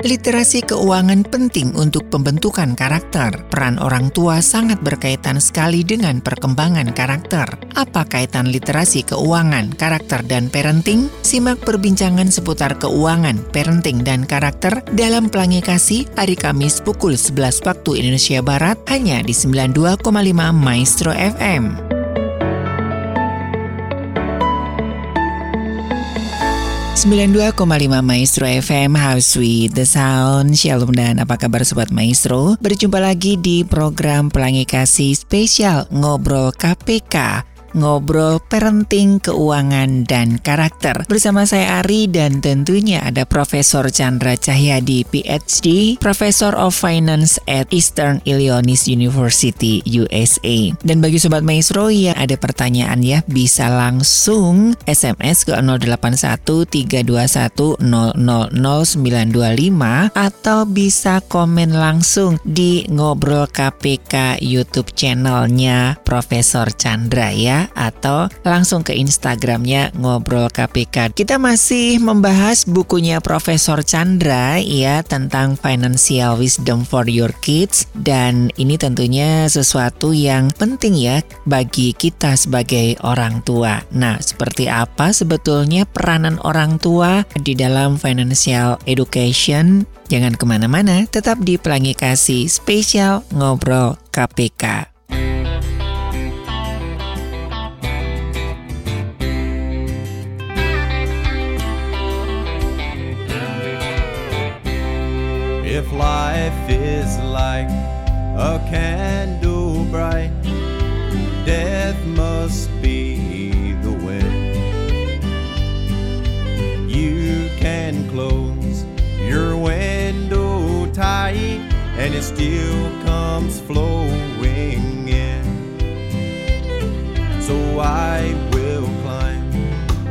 Literasi keuangan penting untuk pembentukan karakter. Peran orang tua sangat berkaitan sekali dengan perkembangan karakter. Apa kaitan literasi keuangan, karakter, dan parenting? Simak perbincangan seputar keuangan, parenting, dan karakter dalam Pelangi Kasih hari Kamis pukul 11 waktu Indonesia Barat hanya di 92,5 Maestro FM. 92,5 Maestro FM House with the Sound. Shalom dan apa kabar Sobat Maestro? Berjumpa lagi di program Pelangi Kasih Spesial Ngobrol KPK ngobrol parenting, keuangan, dan karakter. Bersama saya Ari dan tentunya ada Profesor Chandra Cahyadi, PhD, Professor of Finance at Eastern Illinois University, USA. Dan bagi Sobat Maestro yang ada pertanyaan ya, bisa langsung SMS ke 081321000925 atau bisa komen langsung di Ngobrol KPK YouTube channelnya Profesor Chandra ya atau langsung ke Instagramnya Ngobrol KPK. Kita masih membahas bukunya Profesor Chandra ya tentang Financial Wisdom for Your Kids dan ini tentunya sesuatu yang penting ya bagi kita sebagai orang tua. Nah, seperti apa sebetulnya peranan orang tua di dalam financial education? Jangan ke mana-mana, tetap di Pelangi Kasih Spesial Ngobrol KPK. If life is like a candle bright, death must be the way. You can close your window tight, and it still comes flowing in. So I will climb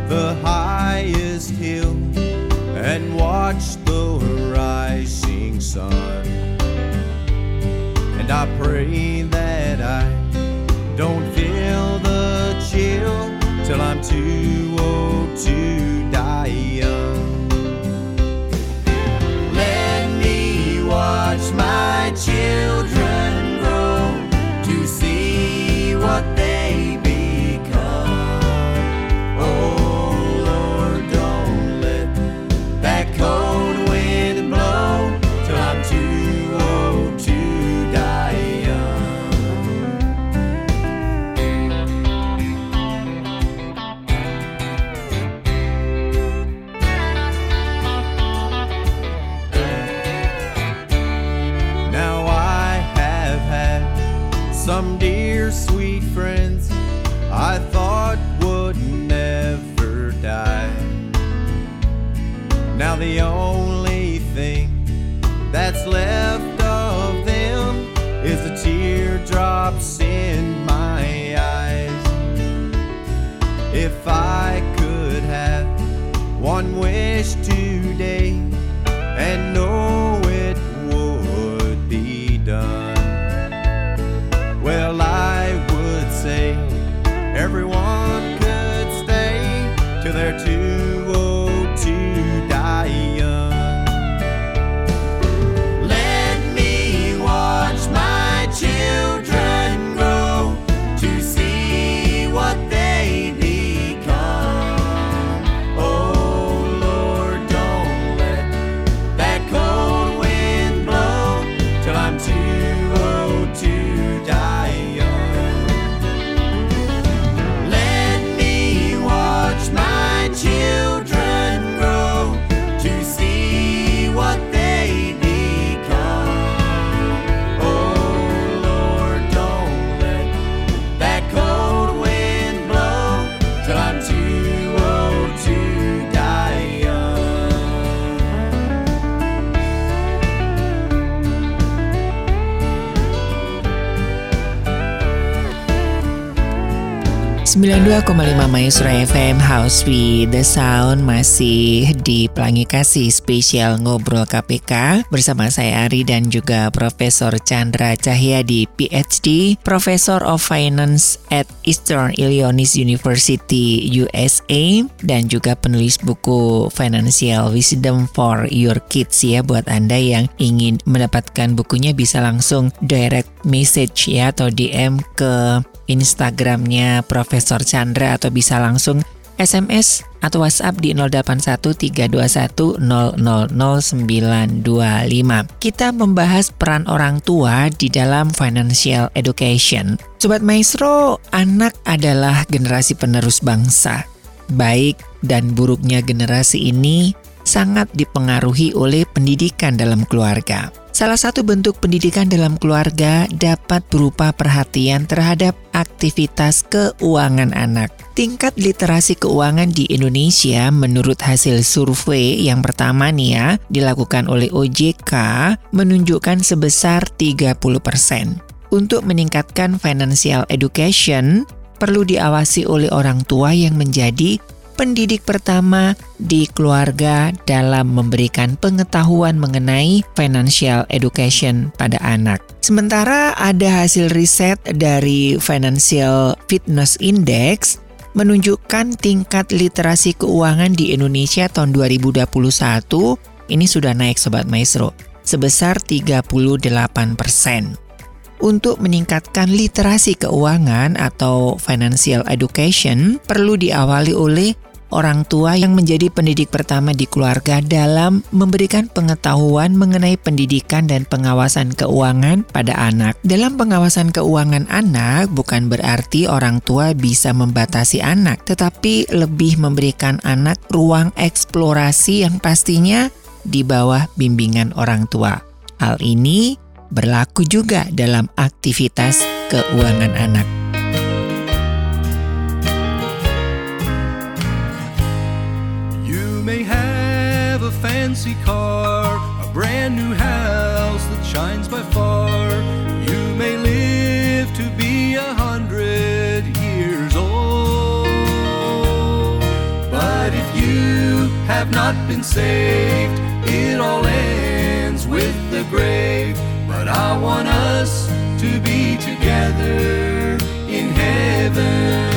the highest hill and watch the sun. And I pray that I don't feel the chill till I'm too old to die young. Let me watch my children grow to see what dear sweet friends I thought would never die. Now the only thing that's left of them is the teardrops in my eyes. If I could have one wish today and know well, I would say everyone could stay till they're 92,5 Maestro FM House with the Sound masih di Pelangi Kasih spesial Ngobrol KPK bersama saya Ari dan juga Profesor Chandra Cahyadi PhD, Professor of Finance at Eastern Illinois University USA dan juga penulis buku Financial Wisdom for Your Kids ya buat Anda yang ingin mendapatkan bukunya bisa langsung direct message ya atau DM ke Instagramnya Profesor Chandra atau bisa langsung SMS atau WhatsApp di 081321000925. Kita membahas peran orang tua di dalam financial education. Sobat Maestro, anak adalah generasi penerus bangsa. Baik dan buruknya generasi ini sangat dipengaruhi oleh pendidikan dalam keluarga. Salah satu bentuk pendidikan dalam keluarga dapat berupa perhatian terhadap aktivitas keuangan anak. Tingkat literasi keuangan di Indonesia menurut hasil survei yang pertama nih ya, dilakukan oleh OJK menunjukkan sebesar 30%. Untuk meningkatkan financial education, perlu diawasi oleh orang tua yang menjadi pendidik pertama di keluarga dalam memberikan pengetahuan mengenai financial education pada anak. Sementara ada hasil riset dari Financial Fitness Index menunjukkan tingkat literasi keuangan di Indonesia tahun 2021 ini sudah naik Sobat Maestro sebesar 38 persen. Untuk meningkatkan literasi keuangan atau financial education perlu diawali oleh orang tua yang menjadi pendidik pertama di keluarga dalam memberikan pengetahuan mengenai pendidikan dan pengawasan keuangan pada anak. Dalam pengawasan keuangan anak bukan berarti orang tua bisa membatasi anak, tetapi lebih memberikan anak ruang eksplorasi yang pastinya di bawah bimbingan orang tua. Hal ini berlaku juga dalam aktivitas keuangan anak. Fancy car, a brand new house that shines by far. You may live to be a hundred years old. But if you have not been saved, it all ends with the grave. But I want us to be together in heaven.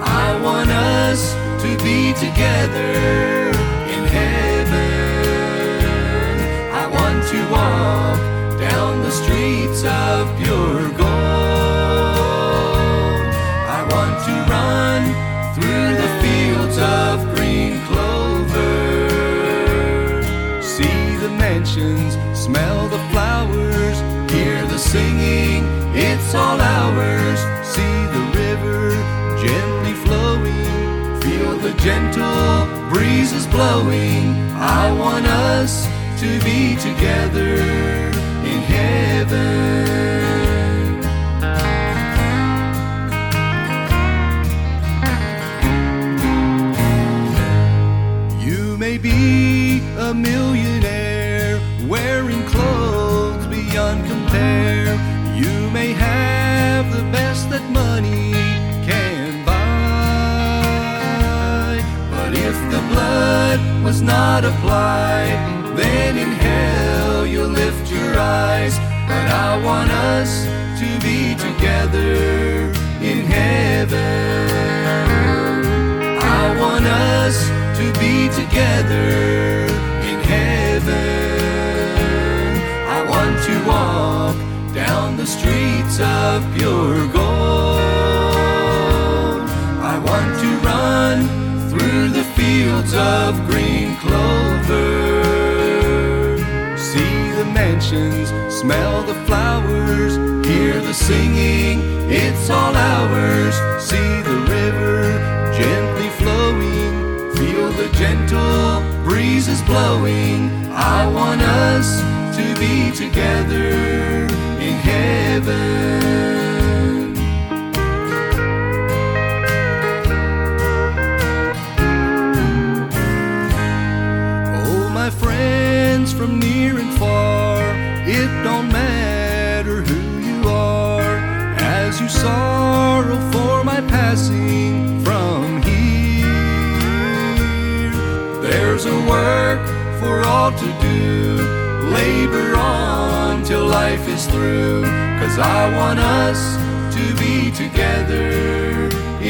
I want us to be together streets of pure gold. I want to run through the fields of green clover. See the mansions, smell the flowers, hear the singing, it's all ours. See the river gently flowing, feel the gentle breezes blowing. I want us to be together not then in hell you'll lift your eyes. But I want us to be together in heaven. I want us to be together in heaven. I want to walk down the streets of pure gold. I want to run through the fields of green clover See the mansions, smell the flowers, hear the singing, it's all ours. See the river gently flowing, feel the gentle breezes blowing. I want us to be together in heaven. Life is through. Cause I want us to be together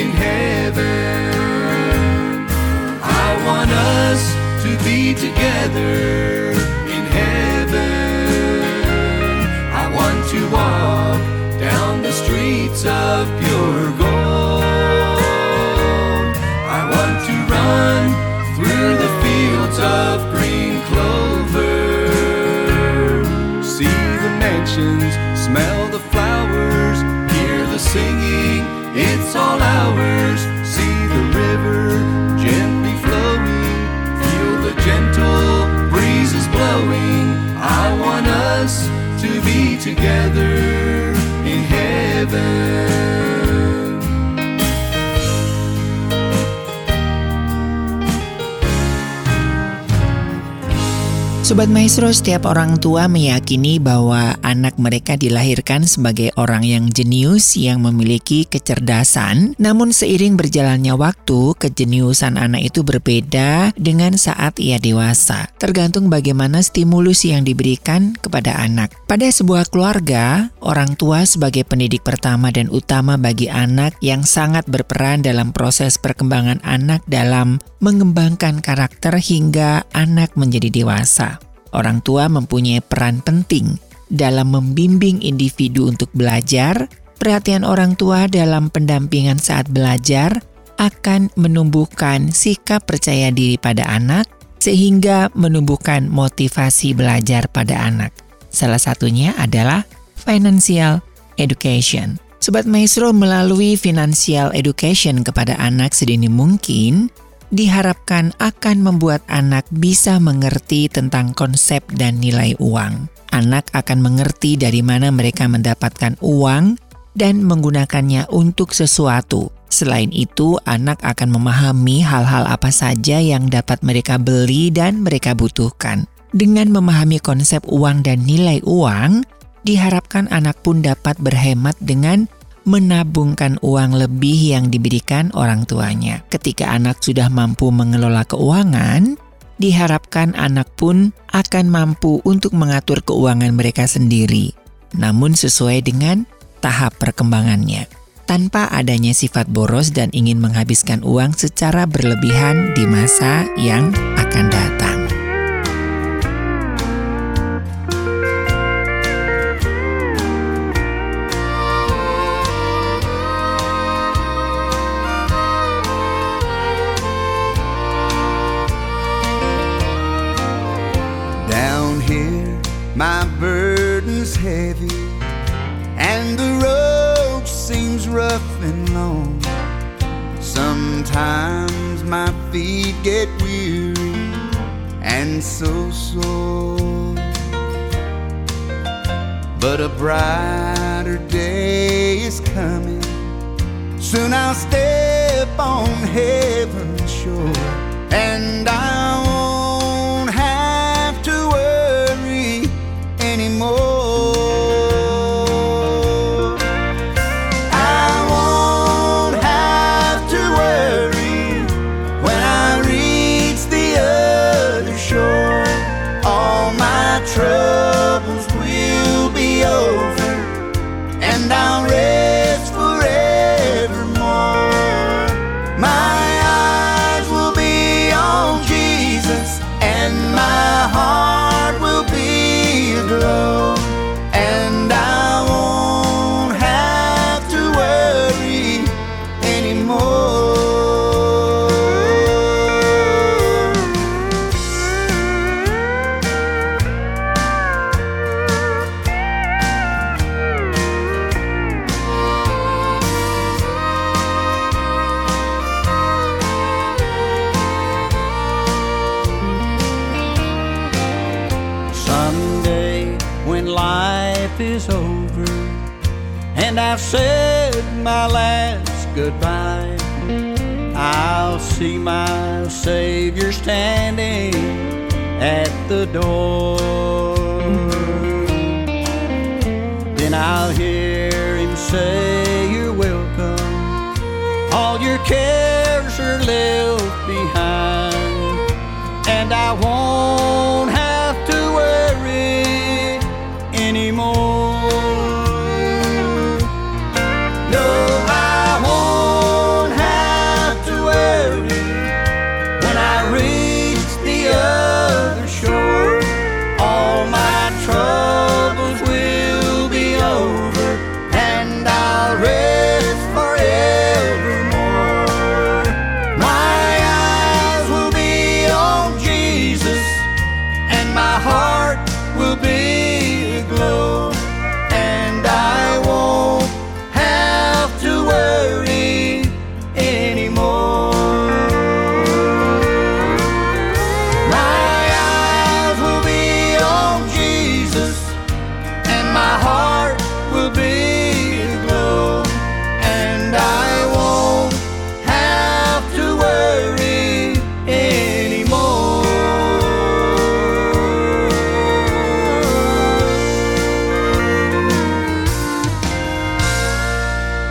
in heaven. I want us to be together in heaven. I want to walk down the streets of pure gold. I want to run through the fields of green. Smell the flowers, hear the singing, it's all ours. See the river gently flowing, feel the gentle breezes blowing. I want us to be together in heaven. Sobat Maestro, setiap orang tua meyakini bahwa anak mereka dilahirkan sebagai orang yang jenius yang memiliki kecerdasan. Namun seiring berjalannya waktu, kejeniusan anak itu berbeda dengan saat ia dewasa. Tergantung bagaimana stimulus yang diberikan kepada anak. Pada sebuah keluarga, orang tua sebagai pendidik pertama dan utama bagi anak yang sangat berperan dalam proses perkembangan anak dalam mengembangkan karakter hingga anak menjadi dewasa. Orang tua mempunyai peran penting dalam membimbing individu untuk belajar. Perhatian orang tua dalam pendampingan saat belajar akan menumbuhkan sikap percaya diri pada anak, sehingga menumbuhkan motivasi belajar pada anak. Salah satunya adalah financial education. Sobat Maestro melalui financial education kepada anak sedini mungkin diharapkan akan membuat anak bisa mengerti tentang konsep dan nilai uang. Anak akan mengerti dari mana mereka mendapatkan uang dan menggunakannya untuk sesuatu. Selain itu, anak akan memahami hal-hal apa saja yang dapat mereka beli dan mereka butuhkan. Dengan memahami konsep uang dan nilai uang, diharapkan anak pun dapat berhemat dengan menabungkan uang lebih yang diberikan orang tuanya. Ketika anak sudah mampu mengelola keuangan, diharapkan anak pun akan mampu untuk mengatur keuangan mereka sendiri, namun sesuai dengan tahap perkembangannya. Tanpa adanya sifat boros dan ingin menghabiskan uang secara berlebihan di masa yang akan datang. So sore. But a brighter day is coming. Soon I'll step on heaven's shore, and I is over and I've said my last goodbye, I'll see my Savior standing at the door. Then I'll hear him say, You're welcome. All your cares are left behind, and I won't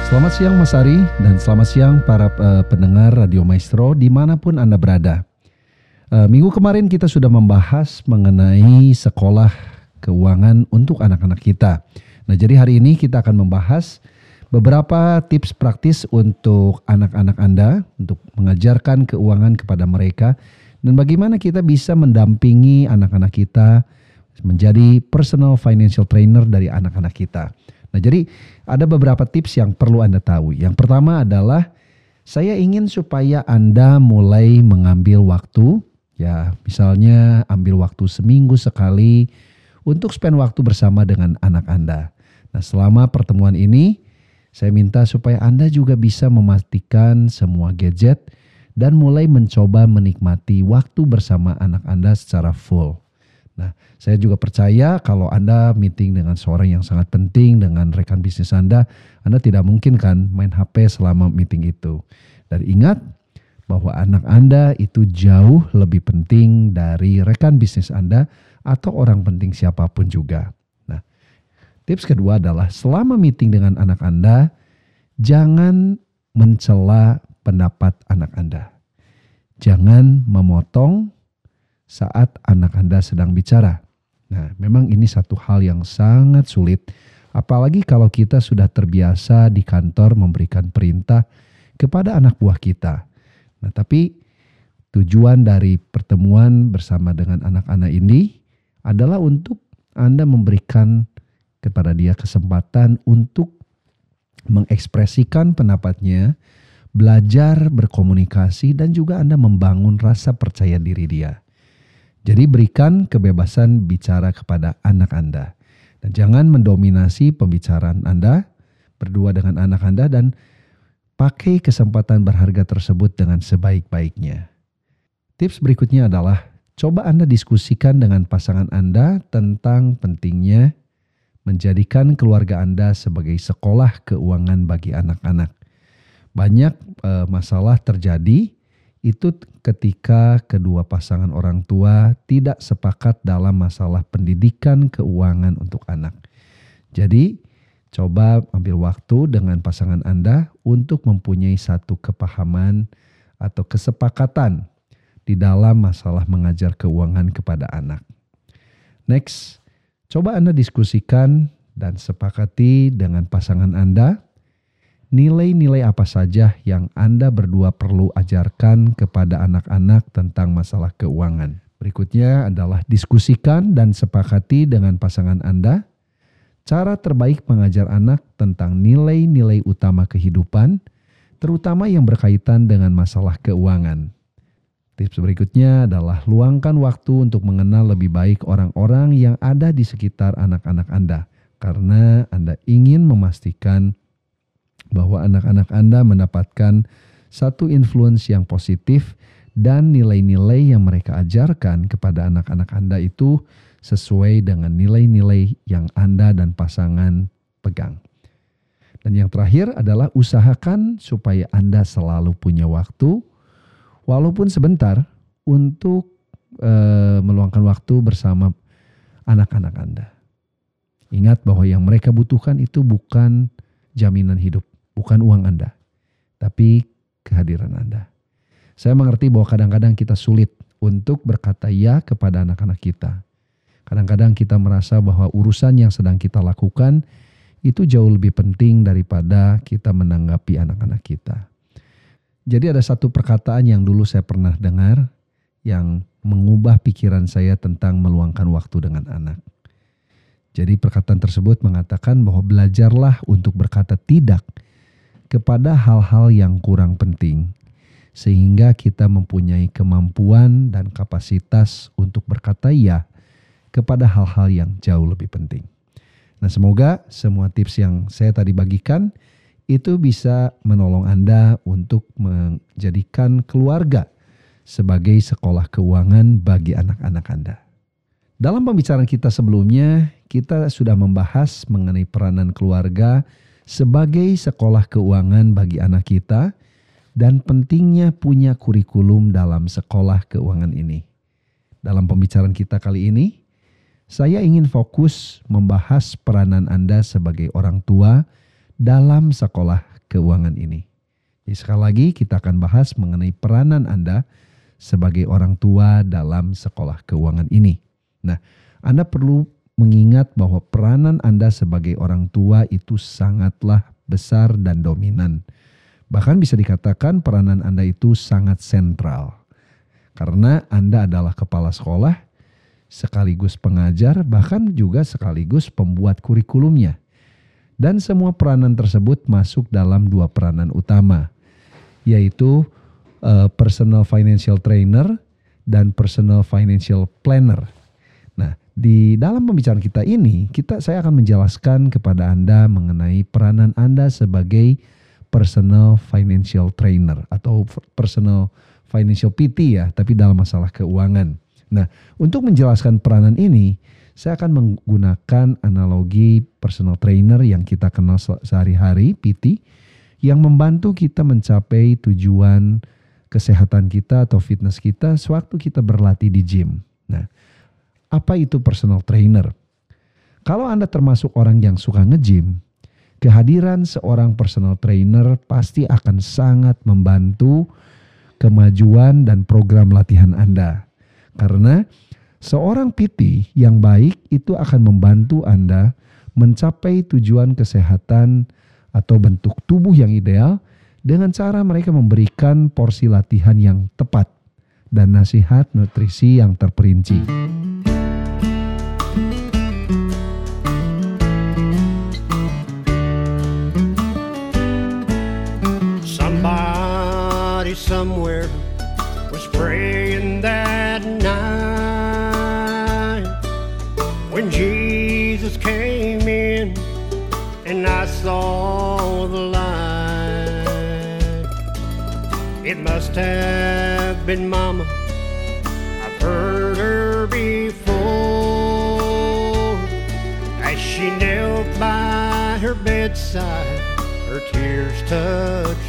Selamat siang Mas Ari dan selamat siang para uh, pendengar Radio Maestro di mana pun Anda berada. Uh, minggu kemarin kita sudah membahas mengenai sekolah keuangan untuk anak-anak kita. Nah jadi hari ini kita akan membahas beberapa tips praktis untuk anak-anak Anda untuk mengajarkan keuangan kepada mereka dan bagaimana kita bisa mendampingi anak-anak kita menjadi personal financial trainer dari anak-anak kita. Nah, jadi ada beberapa tips yang perlu Anda tahu. Yang pertama adalah saya ingin supaya Anda mulai mengambil waktu ya, misalnya ambil waktu seminggu sekali untuk spend waktu bersama dengan anak Anda. Nah, selama pertemuan ini saya minta supaya Anda juga bisa memastikan semua gadget dan mulai mencoba menikmati waktu bersama anak Anda secara full. Nah, saya juga percaya kalau Anda meeting dengan seorang yang sangat penting dengan rekan bisnis Anda, Anda tidak mungkin kan main HP selama meeting itu. Dan ingat bahwa anak Anda itu jauh lebih penting dari rekan bisnis Anda atau orang penting siapa pun juga. Nah, tips kedua adalah selama meeting dengan anak Anda, jangan mencela pendapat anak Anda. Jangan memotong saat anak Anda sedang bicara. Nah, memang ini satu hal yang sangat sulit, apalagi kalau kita sudah terbiasa di kantor memberikan perintah kepada anak buah kita. Nah, tapi tujuan dari pertemuan bersama dengan anak-anak ini adalah untuk Anda memberikan kepada dia kesempatan untuk mengekspresikan pendapatnya, belajar berkomunikasi, dan juga Anda membangun rasa percaya diri dia. Jadi berikan kebebasan bicara kepada anak Anda. Dan jangan mendominasi pembicaraan Anda berdua dengan anak Anda dan pakai kesempatan berharga tersebut dengan sebaik-baiknya. Tips berikutnya adalah coba Anda diskusikan dengan pasangan Anda tentang pentingnya menjadikan keluarga Anda sebagai sekolah keuangan bagi anak-anak. Banyak e, masalah terjadi itu ketika kedua pasangan orang tua tidak sepakat dalam masalah pendidikan keuangan untuk anak. Jadi, coba ambil waktu dengan pasangan Anda untuk mempunyai satu kepahaman atau kesepakatan di dalam masalah mengajar keuangan kepada anak. Next, coba Anda diskusikan dan sepakati dengan pasangan Anda nilai-nilai apa saja yang Anda berdua perlu ajarkan kepada anak-anak tentang masalah keuangan. Berikutnya adalah diskusikan dan sepakati dengan pasangan Anda cara terbaik mengajar anak tentang nilai-nilai utama kehidupan, terutama yang berkaitan dengan masalah keuangan. Tips berikutnya adalah luangkan waktu untuk mengenal lebih baik orang-orang yang ada di sekitar anak-anak Anda, karena Anda ingin memastikan bahwa anak-anak Anda mendapatkan satu influence yang positif dan nilai-nilai yang mereka ajarkan kepada anak-anak Anda itu sesuai dengan nilai-nilai yang Anda dan pasangan pegang. Dan yang terakhir adalah usahakan supaya Anda selalu punya waktu, walaupun sebentar, untuk e, meluangkan waktu bersama anak-anak Anda. Ingat bahwa yang mereka butuhkan itu bukan jaminan hidup, bukan uang Anda, tapi kehadiran Anda. Saya mengerti bahwa kadang-kadang kita sulit untuk berkata ya kepada anak-anak kita. Kadang-kadang kita merasa bahwa urusan yang sedang kita lakukan itu jauh lebih penting daripada kita menanggapi anak-anak kita. Jadi ada satu perkataan yang dulu saya pernah dengar yang mengubah pikiran saya tentang meluangkan waktu dengan anak. Jadi perkataan tersebut mengatakan bahwa belajarlah untuk berkata tidak kepada hal-hal yang kurang penting, sehingga kita mempunyai kemampuan dan kapasitas untuk berkata "ya" kepada hal-hal yang jauh lebih penting. Nah, semoga semua tips yang saya tadi bagikan itu bisa menolong Anda untuk menjadikan keluarga sebagai sekolah keuangan bagi anak-anak Anda. Dalam pembicaraan kita sebelumnya, kita sudah membahas mengenai peranan keluarga sebagai sekolah keuangan bagi anak kita dan pentingnya punya kurikulum dalam sekolah keuangan ini. Dalam pembicaraan kita kali ini, saya ingin fokus membahas peranan Anda sebagai orang tua dalam sekolah keuangan ini. Jadi sekali lagi kita akan bahas mengenai peranan Anda sebagai orang tua dalam sekolah keuangan ini. Nah, Anda perlu mengingat bahwa peranan Anda sebagai orang tua itu sangatlah besar dan dominan. Bahkan bisa dikatakan peranan Anda itu sangat sentral. Karena Anda adalah kepala sekolah, sekaligus pengajar, bahkan juga sekaligus pembuat kurikulumnya. Dan semua peranan tersebut masuk dalam dua peranan utama, yaitu uh, personal financial trainer dan personal financial planner. Di dalam pembicaraan kita ini, kita saya akan menjelaskan kepada Anda mengenai peranan Anda sebagai personal financial trainer atau personal financial PT ya, tapi dalam masalah keuangan. Nah, untuk menjelaskan peranan ini, saya akan menggunakan analogi personal trainer yang kita kenal sehari-hari, PT, yang membantu kita mencapai tujuan kesehatan kita atau fitness kita sewaktu kita berlatih di gym. Nah, apa itu personal trainer? Kalau Anda termasuk orang yang suka nge-gym, kehadiran seorang personal trainer pasti akan sangat membantu kemajuan dan program latihan Anda. Karena seorang PT yang baik itu akan membantu Anda mencapai tujuan kesehatan atau bentuk tubuh yang ideal dengan cara mereka memberikan porsi latihan yang tepat dan nasihat nutrisi yang terperinci. Somewhere was praying that night when Jesus came in and I saw the light. It must have been Mama. I've heard her before as she knelt by her bedside. Her tears touched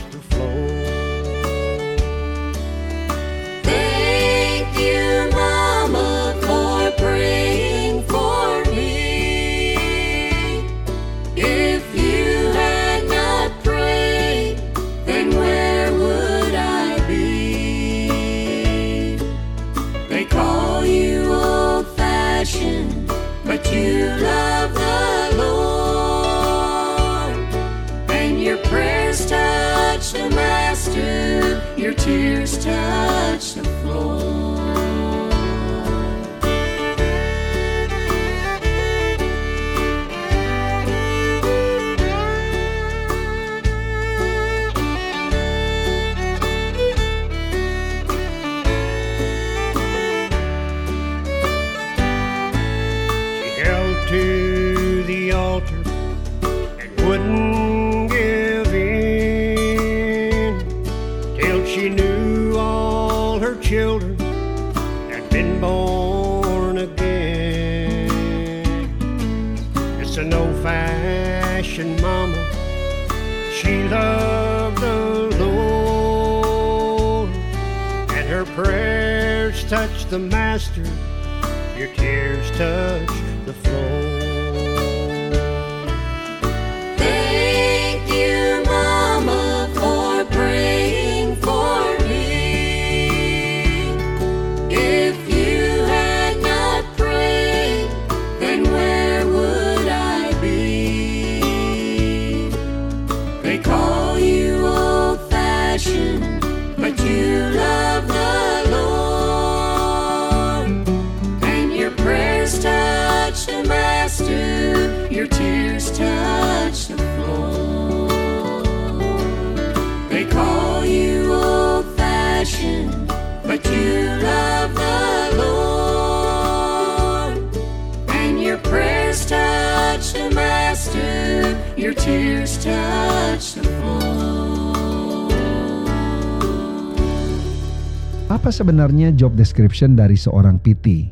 Apa sebenarnya job description dari seorang PT?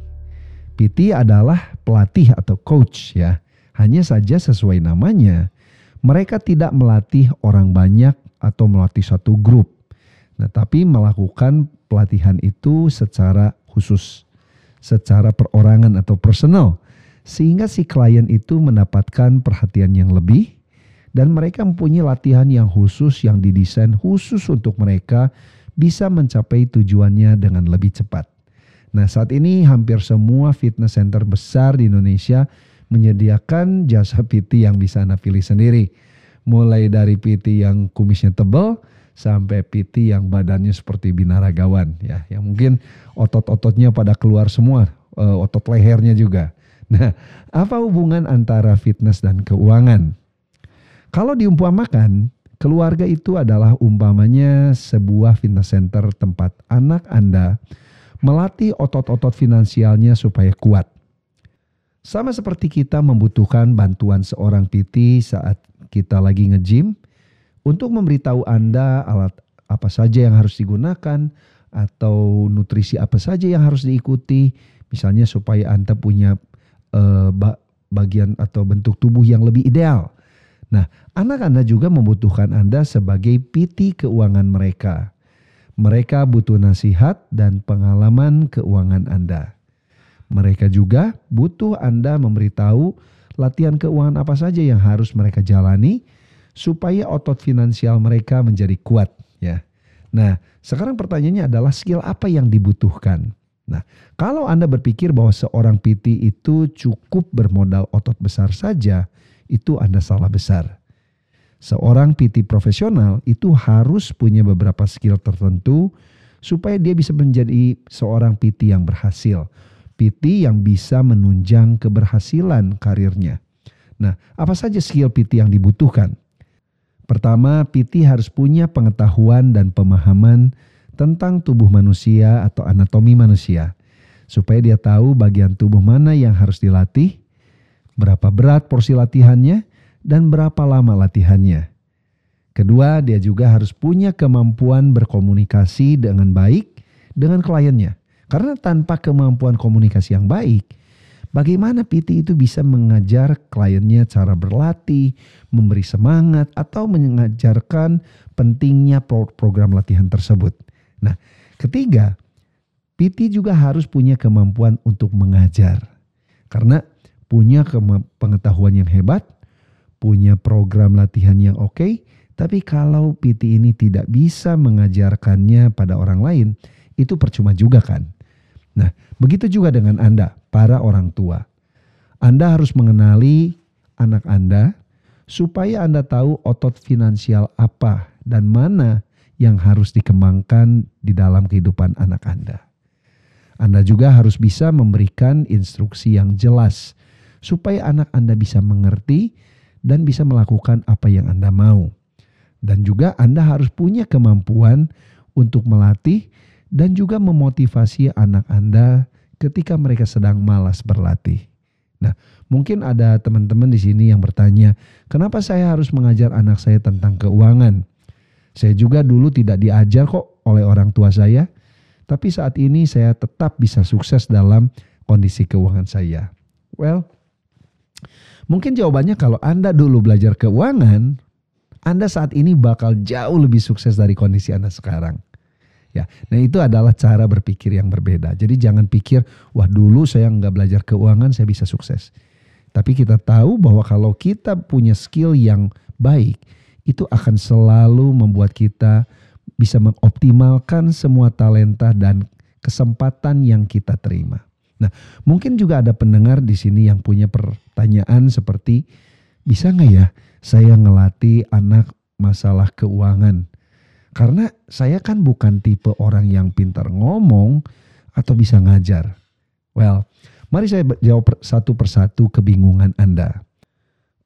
PT adalah pelatih atau coach ya. Hanya saja sesuai namanya, mereka tidak melatih orang banyak atau melatih satu grup. Nah, tapi melakukan pelatihan itu secara khusus, secara perorangan atau personal, sehingga si klien itu mendapatkan perhatian yang lebih, dan mereka mempunyai latihan yang khusus yang didesain khusus untuk mereka bisa mencapai tujuannya dengan lebih cepat. Nah, saat ini hampir semua fitness center besar di Indonesia menyediakan jasa PT yang bisa Anda pilih sendiri. Mulai dari PT yang kumisnya tebal sampai PT yang badannya seperti binaragawan ya, yang mungkin otot-ototnya pada keluar semua, eh, otot lehernya juga. Nah, apa hubungan antara fitness dan keuangan? Kalau diumpamakan, keluarga itu adalah umpamanya sebuah fitness center tempat anak Anda melatih otot-otot finansialnya supaya kuat. Sama seperti kita membutuhkan bantuan seorang PT saat kita lagi nge-gym untuk memberitahu Anda alat apa saja yang harus digunakan atau nutrisi apa saja yang harus diikuti, misalnya supaya Anda punya uh, bagian atau bentuk tubuh yang lebih ideal. Nah, anak Anda juga membutuhkan Anda sebagai PT keuangan mereka. Mereka butuh nasihat dan pengalaman keuangan Anda. Mereka juga butuh Anda memberitahu latihan keuangan apa saja yang harus mereka jalani supaya otot finansial mereka menjadi kuat ya. Nah, sekarang pertanyaannya adalah skill apa yang dibutuhkan? Nah, kalau Anda berpikir bahwa seorang PT itu cukup bermodal otot besar saja, itu Anda salah besar. Seorang PT profesional itu harus punya beberapa skill tertentu supaya dia bisa menjadi seorang PT yang berhasil. PT yang bisa menunjang keberhasilan karirnya. Nah, apa saja skill PT yang dibutuhkan? Pertama, PT harus punya pengetahuan dan pemahaman tentang tubuh manusia atau anatomi manusia, supaya dia tahu bagian tubuh mana yang harus dilatih, berapa berat porsi latihannya, dan berapa lama latihannya. Kedua, dia juga harus punya kemampuan berkomunikasi dengan baik dengan kliennya. Karena tanpa kemampuan komunikasi yang baik, bagaimana PT itu bisa mengajar kliennya cara berlatih, memberi semangat, atau mengajarkan pentingnya program latihan tersebut. Nah, ketiga, PT juga harus punya kemampuan untuk mengajar. Karena punya pengetahuan yang hebat, punya program latihan yang oke, okay, tapi kalau PT ini tidak bisa mengajarkannya pada orang lain, itu percuma juga kan. Nah, begitu juga dengan Anda, para orang tua. Anda harus mengenali anak Anda supaya Anda tahu otot finansial apa dan mana yang harus dikembangkan di dalam kehidupan anak Anda. Anda juga harus bisa memberikan instruksi yang jelas supaya anak Anda bisa mengerti dan bisa melakukan apa yang Anda mau. Dan juga Anda harus punya kemampuan untuk melatih dan juga memotivasi anak Anda ketika mereka sedang malas berlatih. Nah, mungkin ada teman-teman di sini yang bertanya, "Kenapa saya harus mengajar anak saya tentang keuangan?" Saya juga dulu tidak diajar kok oleh orang tua saya, tapi saat ini saya tetap bisa sukses dalam kondisi keuangan saya. Well, Mungkin jawabannya kalau Anda dulu belajar keuangan, Anda saat ini bakal jauh lebih sukses dari kondisi Anda sekarang. Ya, nah itu adalah cara berpikir yang berbeda. Jadi jangan pikir, wah dulu saya nggak belajar keuangan, saya bisa sukses. Tapi kita tahu bahwa kalau kita punya skill yang baik, itu akan selalu membuat kita bisa mengoptimalkan semua talenta dan kesempatan yang kita terima. Nah, mungkin juga ada pendengar di sini yang punya pertanyaan seperti bisa nggak ya saya ngelatih anak masalah keuangan? Karena saya kan bukan tipe orang yang pintar ngomong atau bisa ngajar. Well, mari saya jawab satu persatu kebingungan Anda.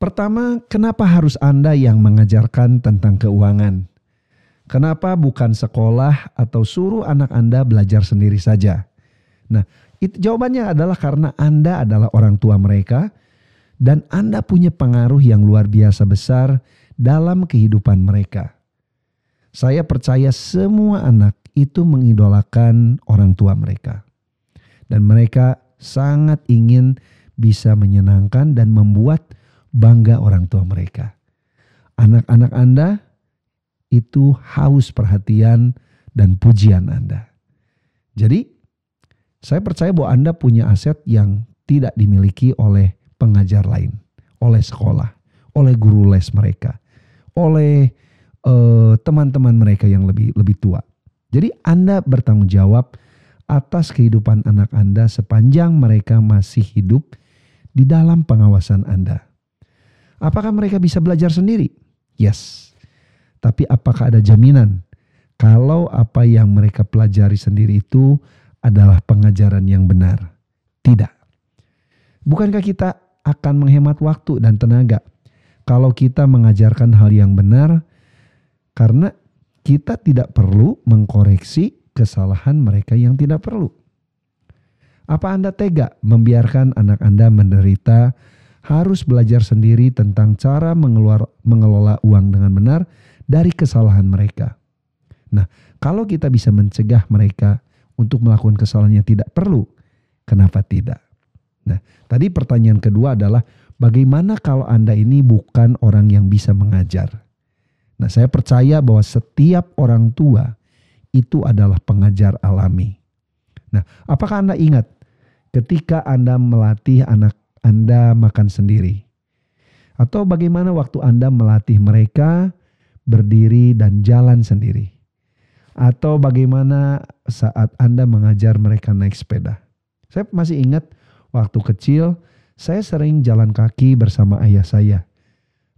Pertama, kenapa harus Anda yang mengajarkan tentang keuangan? Kenapa bukan sekolah atau suruh anak Anda belajar sendiri saja? Nah, itu jawabannya adalah karena Anda adalah orang tua mereka dan Anda punya pengaruh yang luar biasa besar dalam kehidupan mereka. Saya percaya semua anak itu mengidolakan orang tua mereka. Dan mereka sangat ingin bisa menyenangkan dan membuat bangga orang tua mereka. Anak-anak Anda itu haus perhatian dan pujian Anda. Jadi saya percaya bahwa Anda punya aset yang tidak dimiliki oleh pengajar lain, oleh sekolah, oleh guru les mereka, oleh eh, teman-teman mereka yang lebih lebih tua. Jadi Anda bertanggung jawab atas kehidupan anak Anda sepanjang mereka masih hidup di dalam pengawasan Anda. Apakah mereka bisa belajar sendiri? Yes. Tapi apakah ada jaminan kalau apa yang mereka pelajari sendiri itu adalah pengajaran yang benar? Tidak. Bukankah kita akan menghemat waktu dan tenaga kalau kita mengajarkan hal yang benar karena kita tidak perlu mengkoreksi kesalahan mereka yang tidak perlu. Apa Anda tega membiarkan anak Anda menderita harus belajar sendiri tentang cara mengeluar, mengelola uang dengan benar dari kesalahan mereka? Nah, kalau kita bisa mencegah mereka untuk melakukan kesalahan yang tidak perlu, kenapa tidak? Nah, tadi pertanyaan kedua adalah bagaimana kalau Anda ini bukan orang yang bisa mengajar? Nah, saya percaya bahwa setiap orang tua itu adalah pengajar alami. Nah, apakah Anda ingat ketika Anda melatih anak Anda makan sendiri? Atau bagaimana waktu Anda melatih mereka berdiri dan jalan sendiri? Atau bagaimana saat Anda mengajar mereka naik sepeda? Saya masih ingat waktu kecil saya sering jalan kaki bersama ayah saya.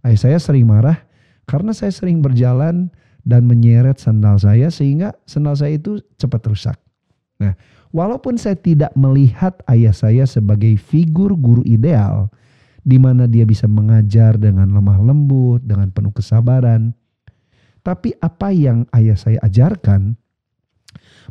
Ayah saya sering marah karena saya sering berjalan dan menyeret sandal saya sehingga sandal saya itu cepat rusak. Nah, walaupun saya tidak melihat ayah saya sebagai figur guru ideal di mana dia bisa mengajar dengan lemah lembut, dengan penuh kesabaran, tapi apa yang ayah saya ajarkan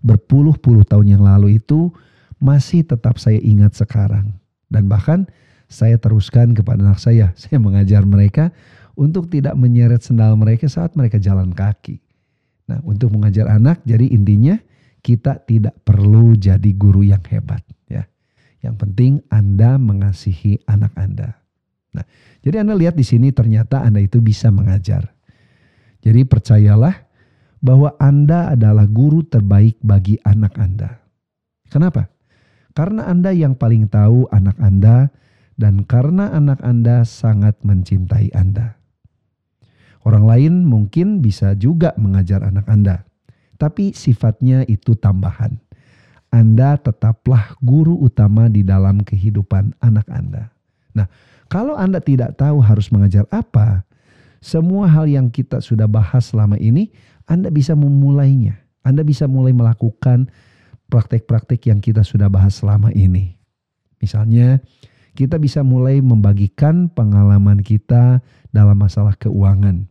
berpuluh-puluh tahun yang lalu itu masih tetap saya ingat sekarang. Dan bahkan saya teruskan kepada anak saya. Saya mengajar mereka untuk tidak menyeret sendal mereka saat mereka jalan kaki. Nah, untuk mengajar anak, jadi intinya kita tidak perlu jadi guru yang hebat, ya. Yang penting Anda mengasihi anak Anda. Nah, jadi Anda lihat di sini ternyata Anda itu bisa mengajar. Jadi percayalah bahwa Anda adalah guru terbaik bagi anak Anda. Kenapa? Karena Anda yang paling tahu anak Anda dan karena anak Anda sangat mencintai Anda. Orang lain mungkin bisa juga mengajar anak Anda, tapi sifatnya itu tambahan. Anda tetaplah guru utama di dalam kehidupan anak Anda. Nah, kalau Anda tidak tahu harus mengajar apa, semua hal yang kita sudah bahas selama ini, Anda bisa memulainya. Anda bisa mulai melakukan praktek-praktek yang kita sudah bahas selama ini. Misalnya, kita bisa mulai membagikan pengalaman kita dalam masalah keuangan.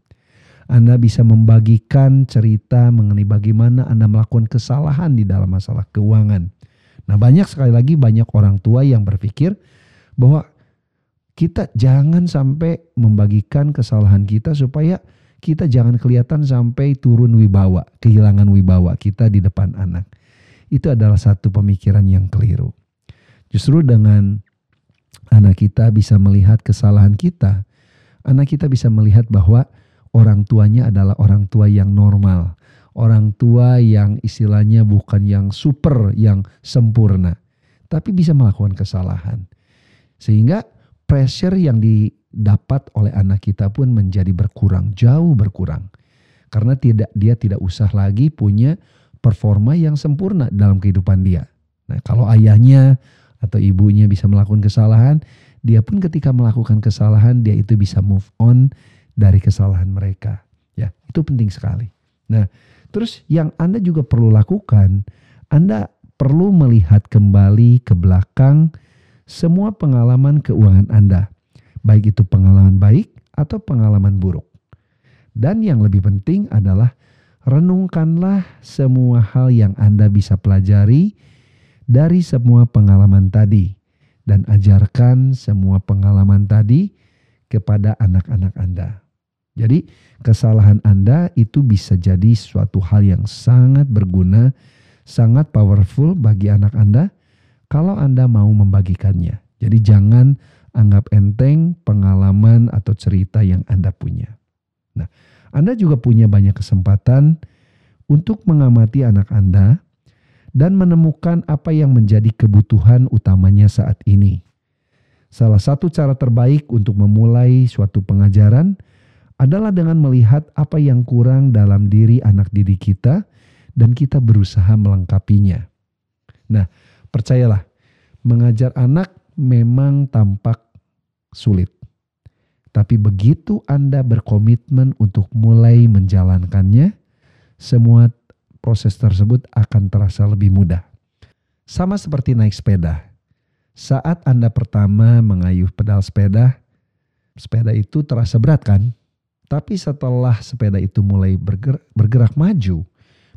Anda bisa membagikan cerita mengenai bagaimana Anda melakukan kesalahan di dalam masalah keuangan. Nah, banyak sekali lagi banyak orang tua yang berpikir bahwa kita jangan sampai membagikan kesalahan kita supaya kita jangan kelihatan sampai turun wibawa, kehilangan wibawa kita di depan anak. Itu adalah satu pemikiran yang keliru. Justru dengan anak kita bisa melihat kesalahan kita, anak kita bisa melihat bahwa orang tuanya adalah orang tua yang normal, orang tua yang istilahnya bukan yang super, yang sempurna, tapi bisa melakukan kesalahan. Sehingga pressure yang didapat oleh anak kita pun menjadi berkurang, jauh berkurang. Karena tidak dia tidak usah lagi punya performa yang sempurna dalam kehidupan dia. Nah, kalau ayahnya atau ibunya bisa melakukan kesalahan, dia pun ketika melakukan kesalahan dia itu bisa move on dari kesalahan mereka. Ya, itu penting sekali. Nah, terus yang Anda juga perlu lakukan, Anda perlu melihat kembali ke belakang semua pengalaman keuangan Anda, baik itu pengalaman baik atau pengalaman buruk. Dan yang lebih penting adalah renungkanlah semua hal yang Anda bisa pelajari dari semua pengalaman tadi dan ajarkan semua pengalaman tadi kepada anak-anak Anda. Jadi kesalahan Anda itu bisa jadi suatu hal yang sangat berguna, sangat powerful bagi anak Anda kalau Anda mau membagikannya. Jadi jangan anggap enteng pengalaman atau cerita yang Anda punya. Nah, Anda juga punya banyak kesempatan untuk mengamati anak Anda dan menemukan apa yang menjadi kebutuhan utamanya saat ini. Salah satu cara terbaik untuk memulai suatu pengajaran adalah dengan melihat apa yang kurang dalam diri anak didik kita dan kita berusaha melengkapinya. Nah, percayalah, mengajar anak memang tampak sulit. Tapi begitu Anda berkomitmen untuk mulai menjalankannya, semua proses tersebut akan terasa lebih mudah. Sama seperti naik sepeda. Saat Anda pertama mengayuh pedal sepeda, sepeda itu terasa berat kan? Tapi setelah sepeda itu mulai bergerak, bergerak maju,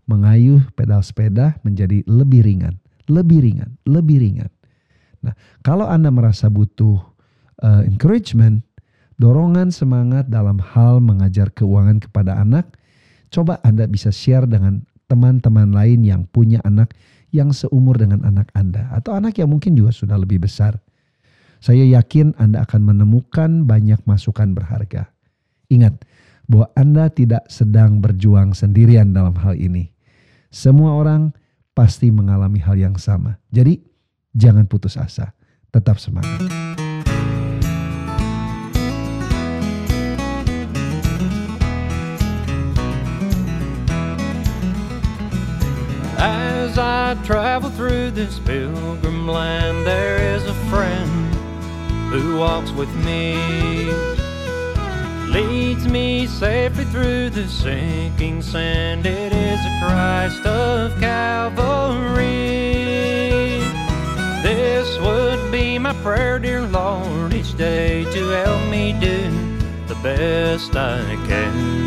mengayuh pedal sepeda menjadi lebih ringan, lebih ringan, lebih ringan. Nah, kalau Anda merasa butuh uh, encouragement, dorongan semangat dalam hal mengajar keuangan kepada anak, coba Anda bisa share dengan teman-teman lain yang punya anak yang seumur dengan anak Anda atau anak yang mungkin juga sudah lebih besar. Saya yakin Anda akan menemukan banyak masukan berharga. Ingat bahwa Anda tidak sedang berjuang sendirian dalam hal ini. Semua orang pasti mengalami hal yang sama. Jadi jangan putus asa, tetap semangat. I travel through this pilgrim land, there is a friend who walks with me. Leads me safely through the sinking sand. It is the Christ of Calvary. This would be my prayer, dear Lord, each day to help me do the best I can.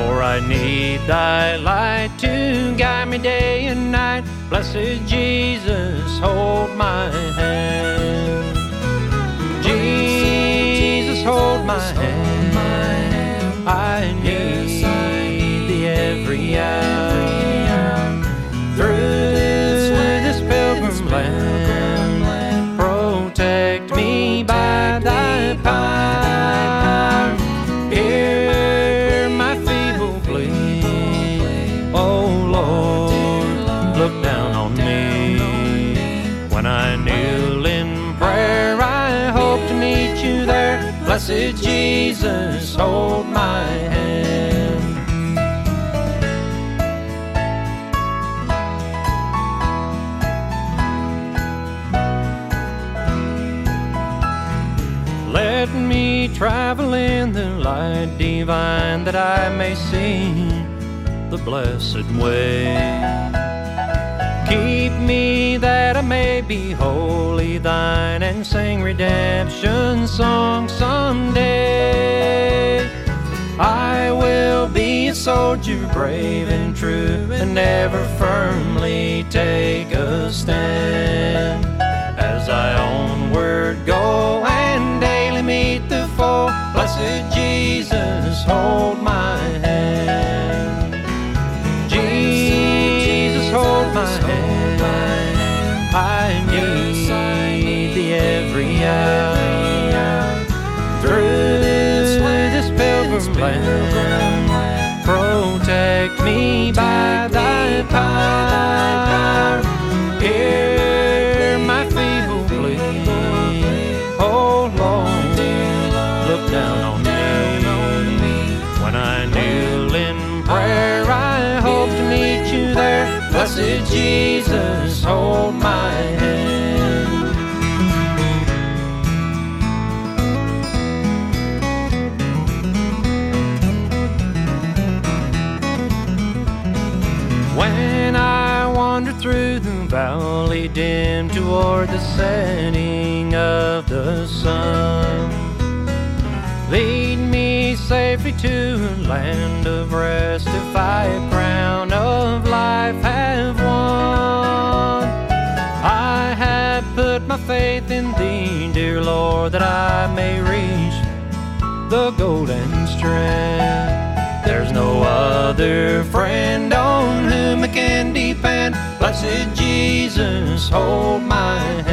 For I need thy light to guide me day and night. Blessed Jesus, hold my hand. Jesus, hold my hand. I Jesus, hold my hand. Let me travel in the light divine that I may see the blessed way. Keep me that I may be wholly thine and sing redemption songs someday. I will be a soldier brave and true and ever firmly take a stand as I onward go and daily meet the foe. Blessed Jesus, hold my Blessed Jesus, hold my hand. When I wander through the valley dim toward the setting of the sun, lead me safely to a land of rest that I may reach the golden strand. There's no other friend on whom I can depend. Blessed Jesus, hold my hand.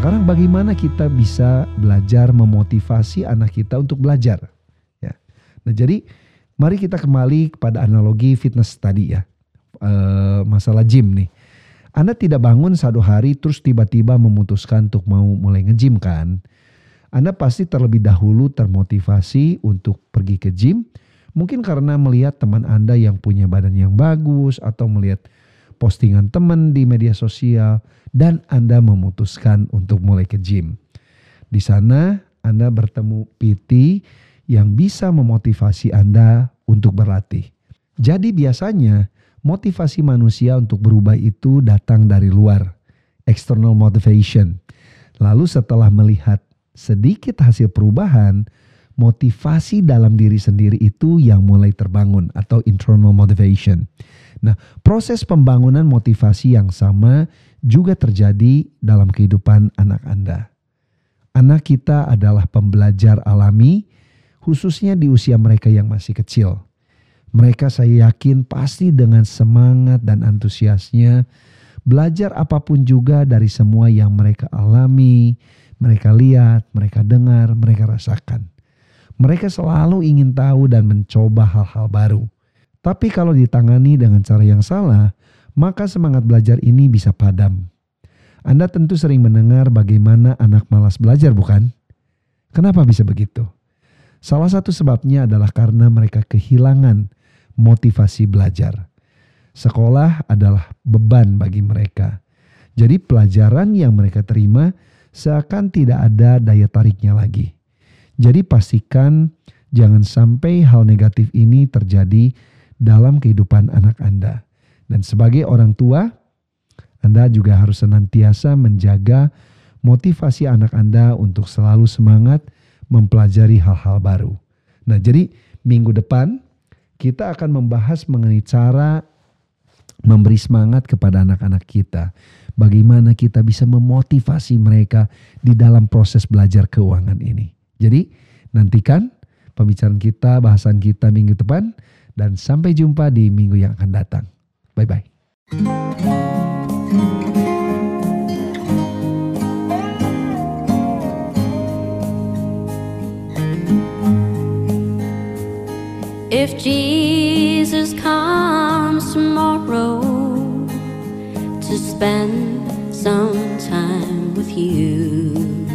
Sekarang bagaimana kita bisa belajar memotivasi anak kita untuk belajar? Ya. Nah, jadi mari kita kembali kepada analogi fitness tadi ya. E, masalah gym nih. Anda tidak bangun satu hari terus tiba-tiba memutuskan untuk mau mulai nge-gym kan? Anda pasti terlebih dahulu termotivasi untuk pergi ke gym. Mungkin karena melihat teman Anda yang punya badan yang bagus atau melihat postingan teman di media sosial dan Anda memutuskan untuk mulai ke gym. Di sana Anda bertemu PT yang bisa memotivasi Anda untuk berlatih. Jadi biasanya motivasi manusia untuk berubah itu datang dari luar, external motivation. Lalu setelah melihat sedikit hasil perubahan, motivasi dalam diri sendiri itu yang mulai terbangun atau internal motivation. Nah, proses pembangunan motivasi yang sama juga terjadi dalam kehidupan anak Anda. Anak kita adalah pembelajar alami, khususnya di usia mereka yang masih kecil. Mereka saya yakin pasti dengan semangat dan antusiasnya belajar apa pun juga dari semua yang mereka alami, mereka lihat, mereka dengar, mereka rasakan. Mereka selalu ingin tahu dan mencoba hal-hal baru. Tapi kalau ditangani dengan cara yang salah, maka semangat belajar ini bisa padam. Anda tentu sering mendengar bagaimana anak malas belajar, bukan? Kenapa bisa begitu? Salah satu sebabnya adalah karena mereka kehilangan motivasi belajar. Sekolah adalah beban bagi mereka. Jadi pelajaran yang mereka terima seakan tidak ada daya tariknya lagi. Jadi pastikan jangan sampai hal negatif ini terjadi dalam kehidupan anak Anda. Dan sebagai orang tua, Anda juga harus senantiasa menjaga motivasi anak Anda untuk selalu semangat mempelajari hal-hal baru. Nah, jadi minggu depan kita akan membahas mengenai cara memberi semangat kepada anak-anak kita. Bagaimana kita bisa memotivasi mereka di dalam proses belajar keuangan ini. Jadi, nantikan pembicaraan kita, bahasan kita minggu depan dan sampai jumpa di minggu yang akan datang. Bye bye. If Jesus comes tomorrow to spend some time with you,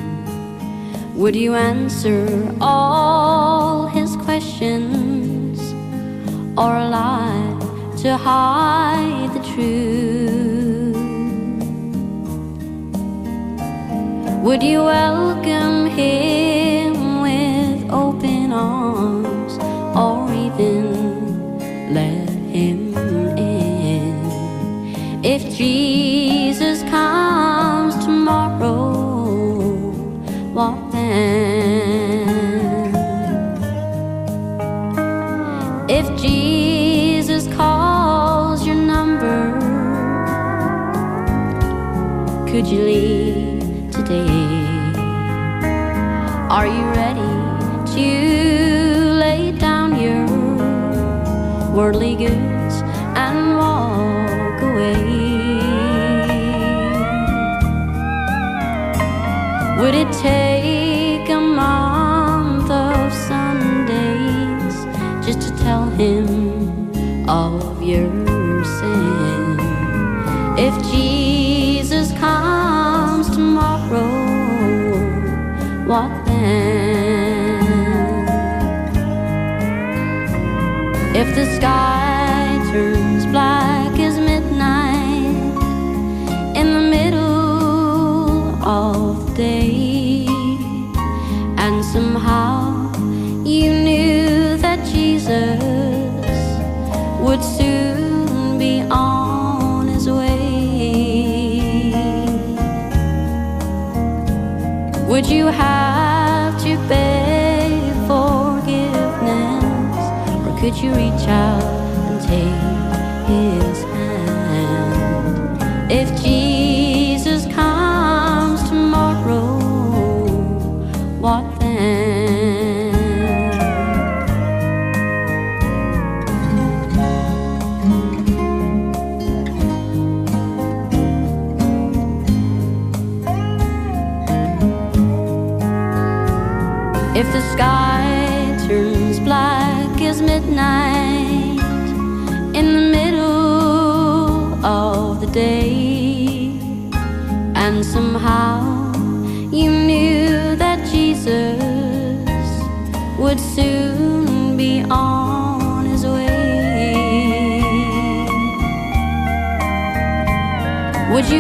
would you answer all his questions or lie to hide the truth? Would you welcome him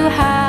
you have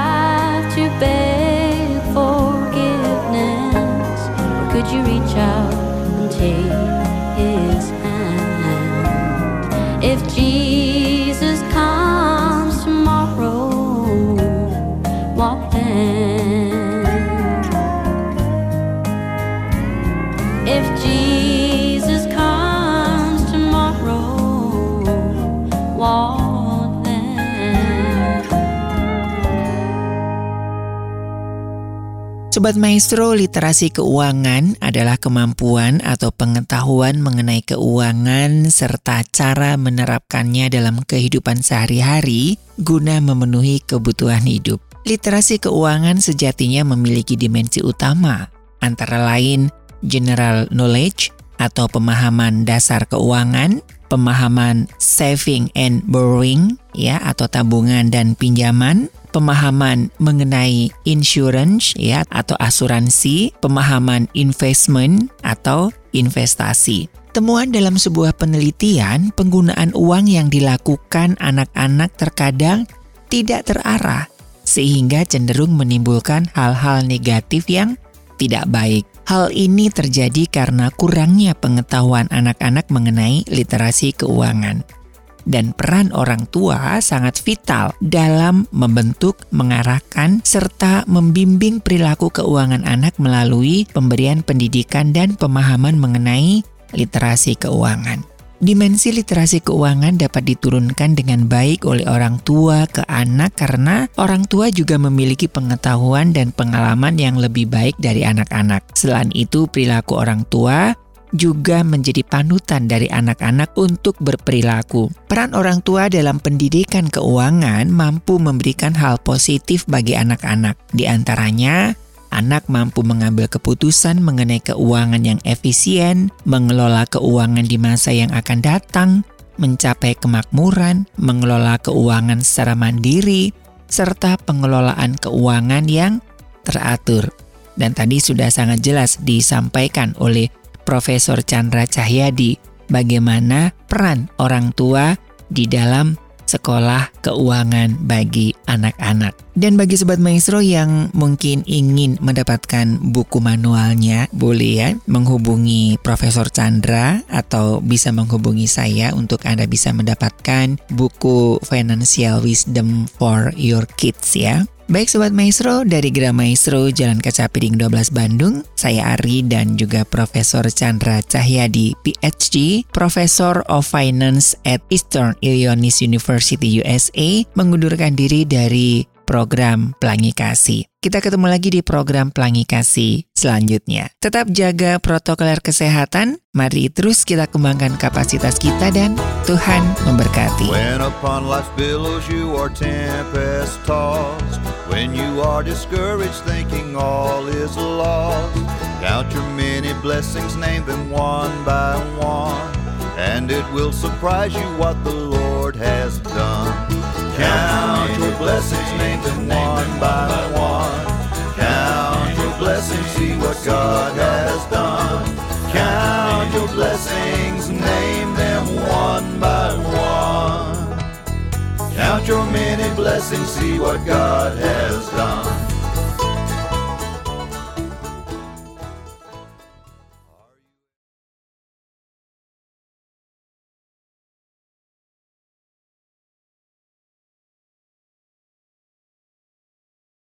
Sobat Maestro, literasi keuangan adalah kemampuan atau pengetahuan mengenai keuangan serta cara menerapkannya dalam kehidupan sehari-hari guna memenuhi kebutuhan hidup. Literasi keuangan sejatinya memiliki dimensi utama, antara lain general knowledge atau pemahaman dasar keuangan, pemahaman saving and borrowing ya atau tabungan dan pinjaman, pemahaman mengenai insurance ya atau asuransi, pemahaman investment atau investasi. Temuan dalam sebuah penelitian, penggunaan uang yang dilakukan anak-anak terkadang tidak terarah sehingga cenderung menimbulkan hal-hal negatif yang tidak baik. Hal ini terjadi karena kurangnya pengetahuan anak-anak mengenai literasi keuangan dan peran orang tua sangat vital dalam membentuk, mengarahkan, serta membimbing perilaku keuangan anak melalui pemberian pendidikan dan pemahaman mengenai literasi keuangan. Dimensi literasi keuangan dapat diturunkan dengan baik oleh orang tua ke anak karena orang tua juga memiliki pengetahuan dan pengalaman yang lebih baik dari anak-anak. Selain itu, perilaku orang tua juga menjadi panutan dari anak-anak untuk berperilaku. Peran orang tua dalam pendidikan keuangan mampu memberikan hal positif bagi anak-anak. Di antaranya, anak mampu mengambil keputusan mengenai keuangan yang efisien, mengelola keuangan di masa yang akan datang, mencapai kemakmuran, mengelola keuangan secara mandiri, serta pengelolaan keuangan yang teratur. Dan tadi sudah sangat jelas disampaikan oleh Profesor Chandra Cahyadi bagaimana peran orang tua di dalam sekolah keuangan bagi anak-anak. Dan bagi sobat maestro yang mungkin ingin mendapatkan buku manualnya, boleh ya menghubungi Profesor Chandra atau bisa menghubungi saya untuk Anda bisa mendapatkan buku Financial Wisdom for Your Kids ya. Baik Sobat Maestro, dari Gra Maestro Jalan Kaca Piring 12 Bandung, saya Ari dan juga Profesor Chandra Cahyadi, PhD, Professor of Finance at Eastern Illinois University USA, mengundurkan diri dari program Pelangi Kasih. Kita ketemu lagi di program Pelangi Kasih selanjutnya. Tetap jaga protokoler kesehatan, mari terus kita kembangkan kapasitas kita dan Tuhan memberkati. When upon life's billows you are tempest tossed, when you are discouraged thinking all is lost, count your many blessings, name them one by one, and it will surprise you what the Lord has done. Count your blessings, name them one by one. Count your blessings, see what God has done. Count your blessings, name them one by one. Count your many blessings, see what God has done.